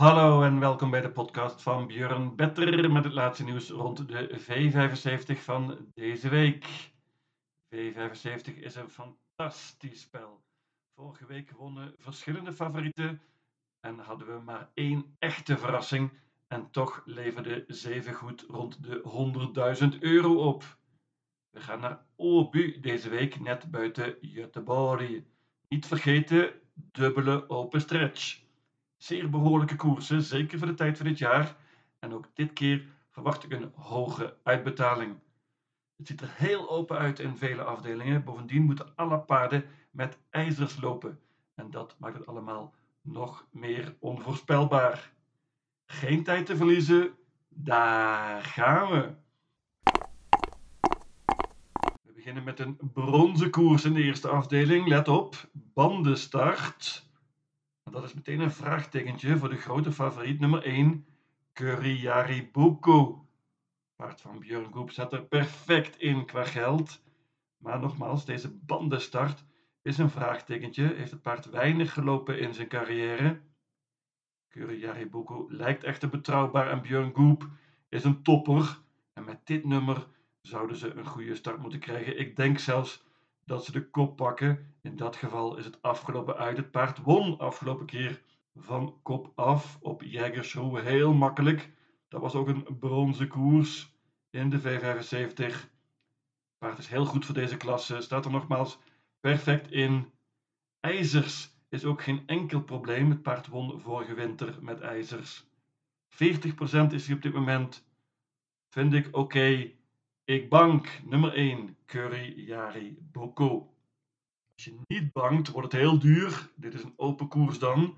Hallo en welkom bij de podcast van Björn Better met het laatste nieuws rond de V75 van deze week. V75 is een fantastisch spel. Vorige week wonnen verschillende favorieten en hadden we maar één echte verrassing en toch leverde zeven goed rond de 100.000 euro op. We gaan naar Obu deze week net buiten Göteborg. Niet vergeten, dubbele open stretch. Zeer behoorlijke koersen, zeker voor de tijd van dit jaar. En ook dit keer verwacht ik een hoge uitbetaling. Het ziet er heel open uit in vele afdelingen. Bovendien moeten alle paarden met ijzers lopen. En dat maakt het allemaal nog meer onvoorspelbaar. Geen tijd te verliezen. Daar gaan we. We beginnen met een bronzen koers in de eerste afdeling. Let op, bandenstart. Dat is meteen een vraagtekentje voor de grote favoriet nummer 1, Buko. Paard van Björn Goep zat er perfect in qua geld. Maar nogmaals, deze bandenstart is een vraagtekentje. Heeft het paard weinig gelopen in zijn carrière? Buko lijkt echter betrouwbaar en Björn Goep is een topper. En met dit nummer zouden ze een goede start moeten krijgen. Ik denk zelfs dat ze de kop pakken. In dat geval is het afgelopen uit. Het paard won afgelopen keer van kop af op Jägershow. Heel makkelijk. Dat was ook een bronzen koers in de V75. Het paard is heel goed voor deze klasse. Staat er nogmaals perfect in. IJzers is ook geen enkel probleem. Het paard won vorige winter met ijzers. 40% is hij op dit moment. Vind ik oké. Ik bank nummer 1, Curry Yari Boko. Als je niet bankt, wordt het heel duur. Dit is een open koers dan.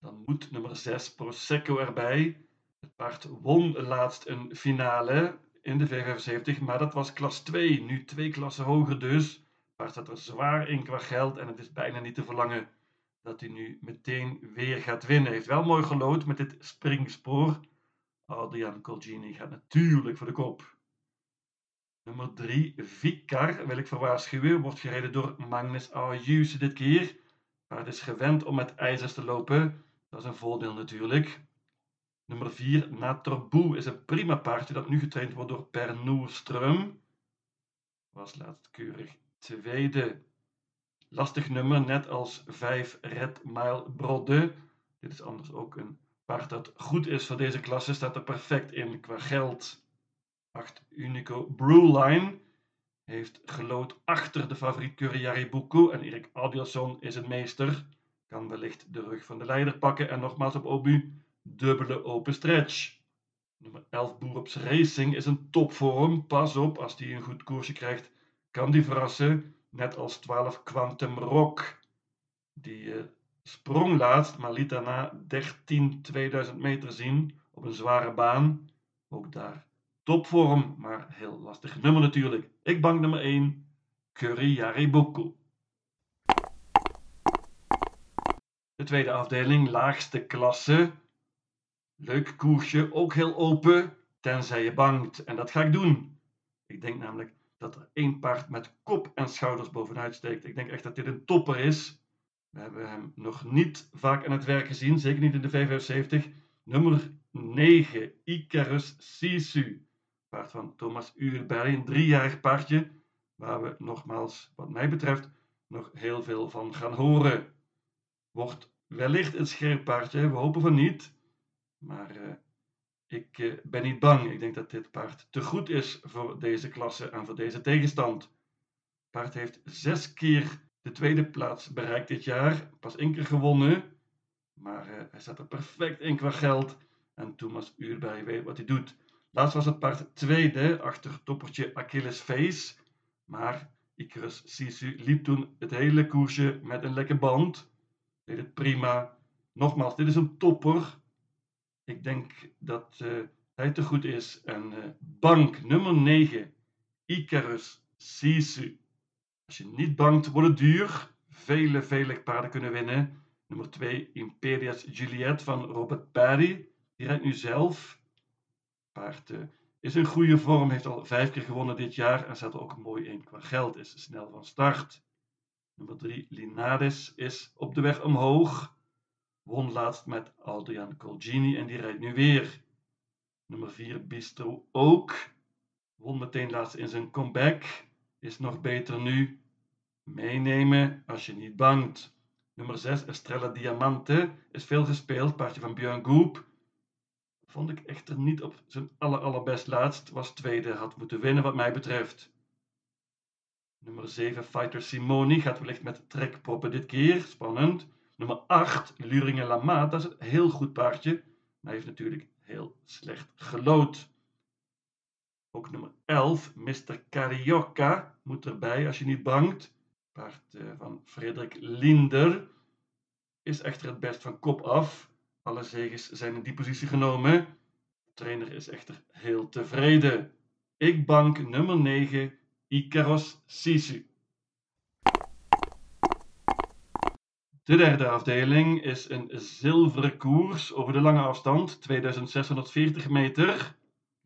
Dan moet nummer 6, Prosecco erbij. Het paard won laatst een finale in de V75, maar dat was klas 2. Nu twee klassen hoger dus. Het paard staat er zwaar in qua geld en het is bijna niet te verlangen dat hij nu meteen weer gaat winnen. Hij heeft wel mooi gelood met dit springspoor. Adrian Colgini gaat natuurlijk voor de kop. Nummer 3, Vicar, wil ik verwaarschuwen, wordt gereden door Magnus Ayuse dit keer. Paard is gewend om met ijzers te lopen. Dat is een voordeel natuurlijk. Nummer 4, Natorboe, is een prima paardje dat nu getraind wordt door Per Noerström. Was laatst keurig tweede. Lastig nummer, net als 5 Red Mile Brodde. Dit is anders ook een paard dat goed is voor deze klasse. Staat er perfect in qua geld. 8 Unico Brewline heeft gelood achter de favoriet Curriari Bucco en Erik Adielson is een meester. Kan wellicht de rug van de leider pakken en nogmaals op Obu dubbele open stretch. Nummer 11 Boerops Racing is een topvorm. Pas op, als die een goed koersje krijgt, kan die verrassen. Net als 12 Quantum Rock. Die uh, sprong laatst, maar liet daarna 13 2000 meter zien op een zware baan. Ook daar Topvorm, maar heel lastig nummer natuurlijk. Ik bank nummer 1, Curry Yariboko. De tweede afdeling, laagste klasse. Leuk koersje, ook heel open, tenzij je bangt. En dat ga ik doen. Ik denk namelijk dat er één paard met kop en schouders bovenuit steekt. Ik denk echt dat dit een topper is. We hebben hem nog niet vaak aan het werk gezien, zeker niet in de V75. Nummer 9, Icarus Sisu paard van Thomas Uurberg, een driejarig paardje, waar we nogmaals, wat mij betreft, nog heel veel van gaan horen. Wordt wellicht een scherp paardje, we hopen van niet, maar uh, ik uh, ben niet bang. Ik denk dat dit paard te goed is voor deze klasse en voor deze tegenstand. Paard heeft zes keer de tweede plaats bereikt dit jaar, pas één keer gewonnen, maar uh, hij staat er perfect in qua geld en Thomas Uurberg weet wat hij doet. Laatst was het paard tweede achter toppertje Achilles Face. Maar Icarus Sisu liep toen het hele koersje met een lekke band. Deed het prima. Nogmaals, dit is een topper. Ik denk dat uh, hij te goed is. En uh, bank nummer 9, Icarus Sisu. Als je niet bangt, wordt het duur. Vele, vele paarden kunnen winnen. Nummer 2, Imperias Juliet van Robert Perry. Die rijdt nu zelf paard is in goede vorm, heeft al vijf keer gewonnen dit jaar en staat er ook mooi in qua geld, is snel van start. Nummer 3, Linares, is op de weg omhoog. Won laatst met Adrian Colgini en die rijdt nu weer. Nummer 4 Bistro ook. Won meteen laatst in zijn comeback. Is nog beter nu. Meenemen als je niet bangt. Nummer 6 Estrella Diamante is veel gespeeld. Paardje van Björn Goop. Vond ik echter niet op zijn aller allerbest laatst. Was tweede, had moeten winnen wat mij betreft. Nummer 7 Fighter Simoni gaat wellicht met trekproppen dit keer. Spannend. Nummer 8 Luringen Lama. Dat is een heel goed paardje. Maar heeft natuurlijk heel slecht gelood. Ook nummer 11, Mr. Carioca, moet erbij als je niet bangt. Paard eh, van Frederik Linder is echter het best van kop af. Alle zegens zijn in die positie genomen. De trainer is echter heel tevreden. Ik bank nummer 9, Icaros Sisu. De derde afdeling is een zilveren koers over de lange afstand, 2640 meter.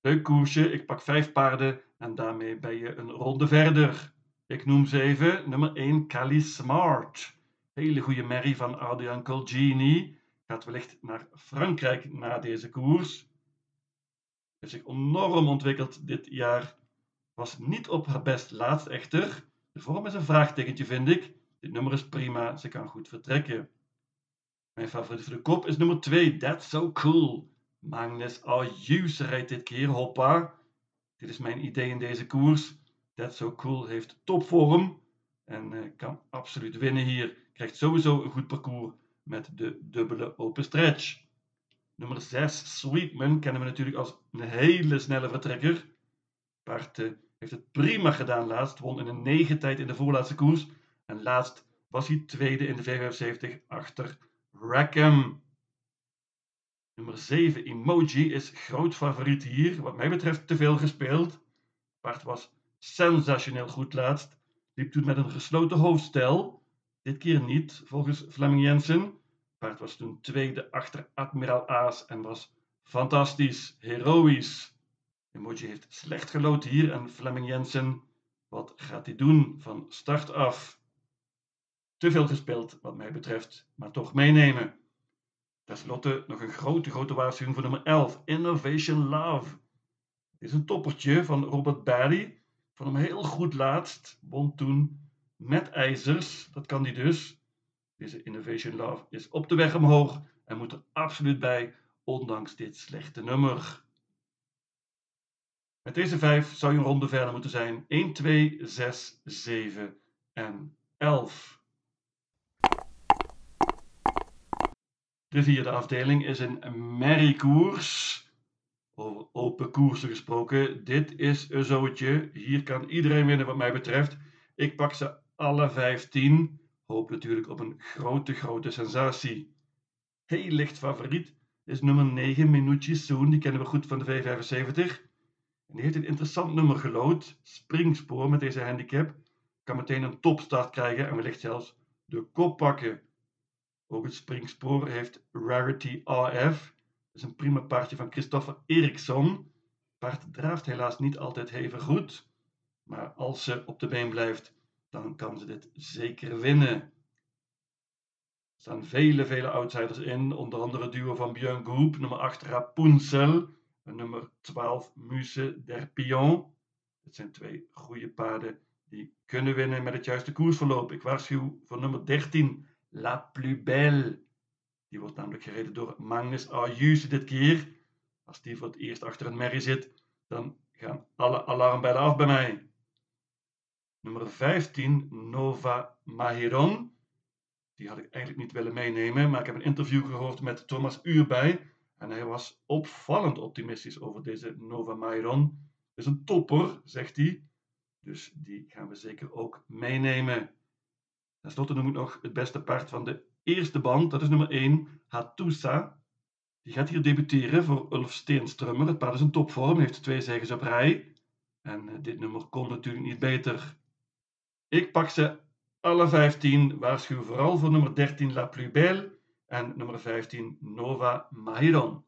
Leuk koersje, ik pak vijf paarden en daarmee ben je een ronde verder. Ik noem ze even. Nummer 1, Cali Smart. Hele goede merrie van Adrian Colgini. Gaat wellicht naar Frankrijk na deze koers. Heeft zich enorm ontwikkeld dit jaar. Was niet op haar best laatst echter. De vorm is een vraagtekentje, vind ik. Dit nummer is prima, ze kan goed vertrekken. Mijn favoriet voor de kop is nummer 2, That's So Cool. Magnus Ayuse rijdt dit keer, hoppa. Dit is mijn idee in deze koers. That's So Cool heeft topvorm en uh, kan absoluut winnen hier. Krijgt sowieso een goed parcours met de dubbele open stretch. Nummer 6, Sweetman, kennen we natuurlijk als een hele snelle vertrekker. Paard uh, heeft het prima gedaan laatst, won in een 9 tijd in de voorlaatste koers. En laatst was hij tweede in de 75 achter Rackham. Nummer 7, Emoji, is groot favoriet hier. Wat mij betreft te veel gespeeld. Paard was sensationeel goed laatst. Liep toen met een gesloten hoofdstel. Dit keer niet, volgens Fleming Jensen. Paard was toen tweede achter Admiraal Aas en was fantastisch, heroïs. Emoji heeft slecht geloten hier en Fleming Jensen, wat gaat hij doen van start af? Te veel gespeeld, wat mij betreft, maar toch meenemen. Ten slotte nog een grote, grote waarschuwing voor nummer 11, Innovation Love. Dit is een toppertje van Robert Barry. Van hem heel goed laatst. Won toen met ijzers. Dat kan hij dus. Deze Innovation Love is op de weg omhoog en moet er absoluut bij, ondanks dit slechte nummer. Met deze vijf zou je een ronde verder moeten zijn. 1, 2, 6, 7 en 11. De vierde afdeling is een merriekoers. Over open koersen gesproken. Dit is een zootje. Hier kan iedereen winnen wat mij betreft. Ik pak ze alle 15. Hoop natuurlijk op een grote, grote sensatie. Heel licht favoriet is nummer 9, Minucci Soon. Die kennen we goed van de V75. En die heeft een interessant nummer gelood. Springspoor met deze handicap. Kan meteen een topstart krijgen en wellicht zelfs de kop pakken. Ook het springspoor heeft Rarity AF. Dat is een prima paardje van Christopher Eriksson. Paard draaft helaas niet altijd even goed. Maar als ze op de been blijft, dan kan ze dit zeker winnen. Er staan vele, vele outsiders in. Onder andere het duo van Björn Groep, nummer 8 Rapunzel. En nummer 12 Muse d'Erpion. Dit zijn twee goede paarden die kunnen winnen met het juiste koersverloop. Ik waarschuw voor nummer 13 La Plus Belle. Die wordt namelijk gereden door Magnus Ayuse dit keer. Als die voor het eerst achter een merrie zit, dan gaan alle alarmbellen af bij mij. Nummer 15, Nova Mahiron. Die had ik eigenlijk niet willen meenemen, maar ik heb een interview gehoord met Thomas Uurbij. En hij was opvallend optimistisch over deze Nova Mahiron. Is een topper, zegt hij. Dus die gaan we zeker ook meenemen. Ten slotte noem ik nog het beste paard van de eerste band. Dat is nummer 1, Hatusa. Die gaat hier debuteren voor Ulf Steenstrummer. Het paard is een topvorm, heeft twee zegens op rij. En eh, dit nummer kon natuurlijk niet beter. Ik pak ze alle 15. Waarschuw vooral voor nummer 13 La Plus Belle en nummer 15 Nova Mahiron.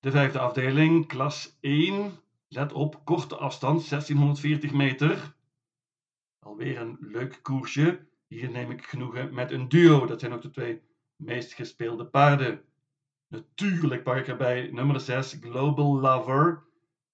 De vijfde afdeling, klas 1. Let op, korte afstand, 1640 meter. Alweer een leuk koersje. Hier neem ik genoegen met een duo. Dat zijn ook de twee meest gespeelde paarden. Natuurlijk pak ik erbij nummer 6, Global Lover.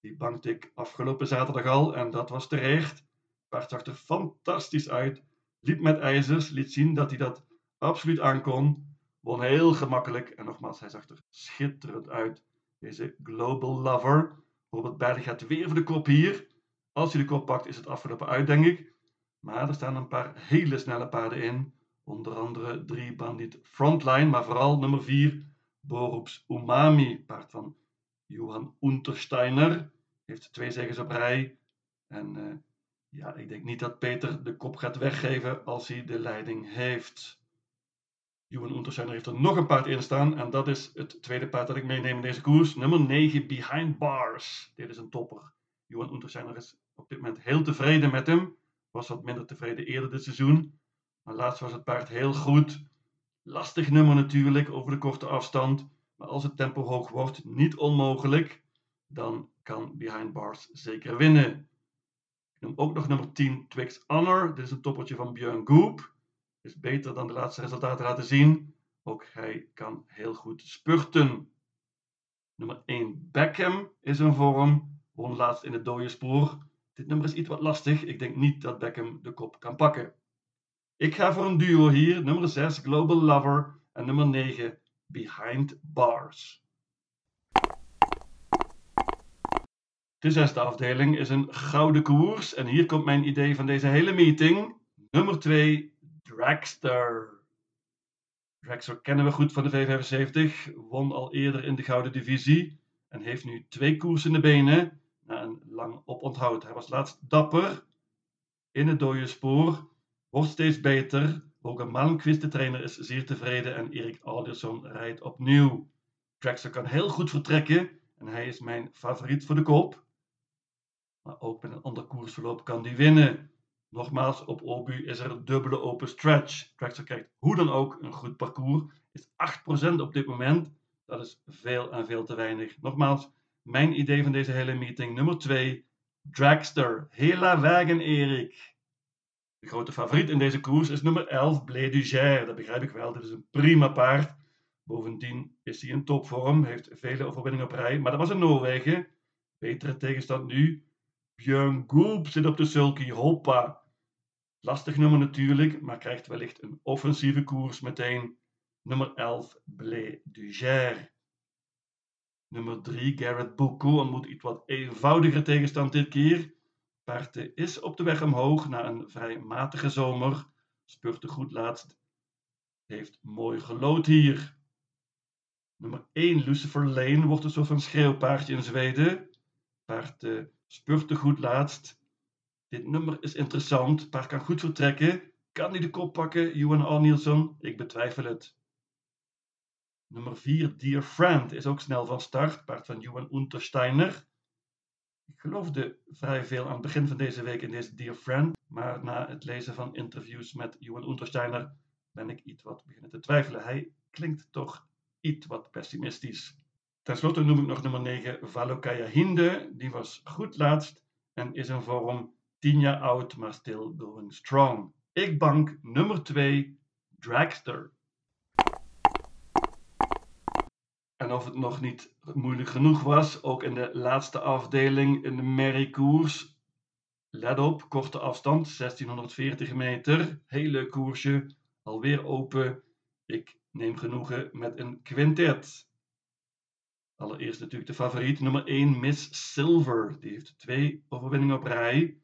Die bankte ik afgelopen zaterdag al en dat was terecht. Paard zag er fantastisch uit. Liep met ijzers, liet zien dat hij dat absoluut aankon. Won heel gemakkelijk en nogmaals, hij zag er schitterend uit. Deze Global Lover. Robert Berg gaat weer voor de kop hier. Als hij de kop pakt, is het afgelopen uit, denk ik. Maar er staan een paar hele snelle paarden in. Onder andere drie Bandit Frontline, maar vooral nummer 4 Borups Umami, paard van Johan Untersteiner. Heeft twee zegens op rij. En uh, ja, ik denk niet dat Peter de kop gaat weggeven als hij de leiding heeft. Johan Untersteiner heeft er nog een paard in staan. En dat is het tweede paard dat ik meeneem in deze koers. Nummer 9, Behind Bars. Dit is een topper. Johan Untersteiner is op dit moment heel tevreden met hem. Was wat minder tevreden eerder dit seizoen. Maar laatst was het paard heel goed. Lastig nummer natuurlijk over de korte afstand. Maar als het tempo hoog wordt, niet onmogelijk. Dan kan Behind Bars zeker winnen. Ik noem ook nog nummer 10 Twix Honor. Dit is een toppertje van Björn Goop. Is beter dan de laatste resultaten laten zien. Ook hij kan heel goed spurten. Nummer 1 Beckham is een vorm. Won laatst in het dode spoor. Dit nummer is iets wat lastig. Ik denk niet dat Beckham de kop kan pakken. Ik ga voor een duo hier. Nummer 6 Global Lover en nummer 9 Behind Bars. De zesde afdeling is een gouden koers en hier komt mijn idee van deze hele meeting. Nummer 2 Dragster. Dragster kennen we goed van de V75, won al eerder in de gouden divisie en heeft nu twee koersen in de benen na een lang oponthoud. Hij was laatst dapper in het dode spoor wordt steeds beter. Ook een de trainer, is zeer tevreden en Erik Alderson rijdt opnieuw. Traxer kan heel goed vertrekken en hij is mijn favoriet voor de koop. Maar ook met een ander koersverloop kan hij winnen. Nogmaals, op Obu is er een dubbele open stretch. Traxer krijgt hoe dan ook een goed parcours. Is 8% op dit moment. Dat is veel en veel te weinig. Nogmaals, mijn idee van deze hele meeting. Nummer 2, Dragster. Hela wagen Erik. De grote favoriet in deze koers is nummer 11, Blé du Dat begrijp ik wel. Dit is een prima paard. Bovendien is hij in topvorm, heeft vele overwinningen op rij. Maar dat was in Noorwegen. Betere tegenstand nu. Björn Goop zit op de sulky. Hoppa. Lastig nummer natuurlijk, maar krijgt wellicht een offensieve koers meteen. Nummer 11, Blé du Nummer 3, Garrett Boko ontmoet iets wat eenvoudiger tegenstand dit keer. Paard is op de weg omhoog na een vrij matige zomer. Spurte goed laatst. Heeft mooi gelood hier. Nummer 1, Lucifer Lane, wordt een soort van schreeuwpaardje in Zweden. Paard uh, spurte goed laatst. Dit nummer is interessant. Paard kan goed vertrekken. Kan hij de kop pakken, Johan Arnielsen? Ik betwijfel het. Nummer 4, Dear Friend, is ook snel van start. Paard van Johan Untersteiner. Ik geloofde vrij veel aan het begin van deze week in deze Dear Friend, maar na het lezen van interviews met Johan Untersteiner ben ik iets wat beginnen te twijfelen. Hij klinkt toch iets wat pessimistisch. Ten slotte noem ik nog nummer 9 Valokaya Hinde. Die was goed laatst en is in vorm 10 jaar oud, maar still going strong. Ik bank nummer 2 Dragster. En of het nog niet moeilijk genoeg was, ook in de laatste afdeling in de merriekoers. Let op, korte afstand, 1640 meter. Heel leuk koersje, alweer open. Ik neem genoegen met een quintet. Allereerst natuurlijk de favoriet, nummer 1, Miss Silver. Die heeft twee overwinningen op rij.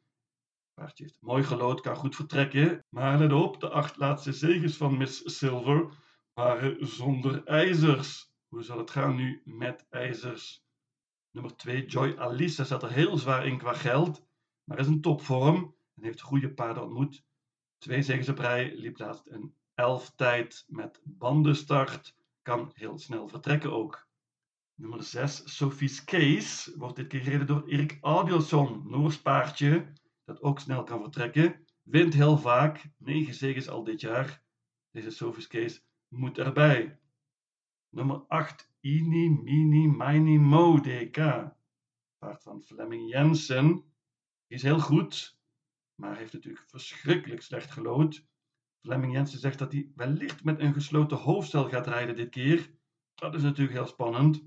Paardje heeft mooi gelood, kan goed vertrekken. Maar let op, de acht laatste zegens van Miss Silver waren zonder ijzers. Hoe zal het gaan nu met ijzers? Nummer 2, Joy Alice. zat er heel zwaar in qua geld, maar is een topvorm en heeft goede paarden ontmoet. Twee zegens op rij, liep laatst een elf tijd met bandenstart. Kan heel snel vertrekken ook. Nummer 6, Sophie's Case, wordt dit keer gereden door Erik Audielson. Noors paardje, dat ook snel kan vertrekken. Wint heel vaak, 9 zegens al dit jaar. Deze Sophie's Case moet erbij. Nummer 8, Ini, Mini, Mini, Mo, DK. Paard van Fleming Jensen. Is heel goed, maar heeft natuurlijk verschrikkelijk slecht gelood. Flemming Jensen zegt dat hij wellicht met een gesloten hoofdstel gaat rijden dit keer. Dat is natuurlijk heel spannend.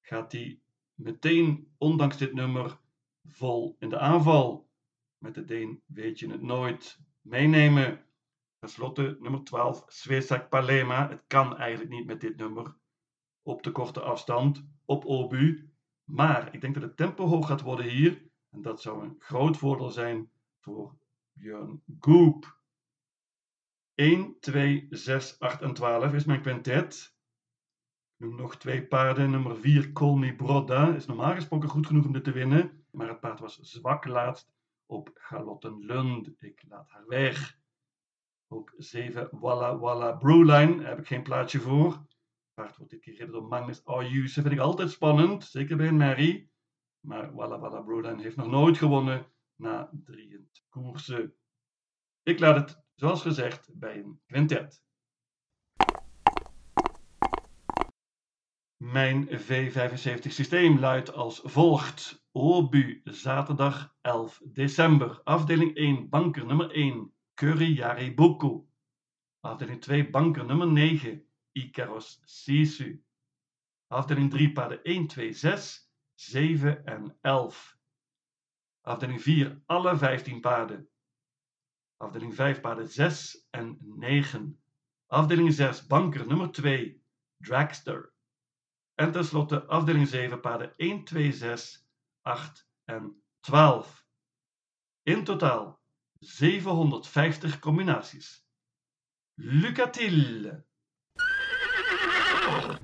Gaat hij meteen, ondanks dit nummer, vol in de aanval? Met de Deen weet je het nooit. Meenemen. Ten slotte nummer 12, Svesak Palema. Het kan eigenlijk niet met dit nummer. Op de korte afstand, op Obu. Maar ik denk dat het tempo hoog gaat worden hier. En dat zou een groot voordeel zijn voor Björn Goop. 1, 2, 6, 8 en 12 is mijn quintet. Ik nog twee paarden. Nummer 4, Colny Broda, is normaal gesproken goed genoeg om dit te winnen. Maar het paard was zwak laatst op Galottenlund. Ik laat haar weg. Ook 7, Walla Walla Brewline, heb ik geen plaatje voor. Paard wordt dit keer gereden door Magnus Ayuse. Vind ik altijd spannend, zeker bij een Mary. Maar Walla Walla Brewline heeft nog nooit gewonnen na 23 koersen. Ik laat het, zoals gezegd, bij een quintet. Mijn V75 systeem luidt als volgt. Obu, zaterdag 11 december. Afdeling 1, banker nummer 1, Curry Yaribuku. Afdeling 2, banker nummer 9, Icaros Sisu. Afdeling 3, paarden 1, 2, 6, 7 en 11. Afdeling 4, alle 15 paarden. Afdeling 5, paarden 6 en 9. Afdeling 6, banker nummer 2, Dragster. En tenslotte afdeling 7, paarden 1, 2, 6, 8 en 12. In totaal 750 combinaties. Lucatil.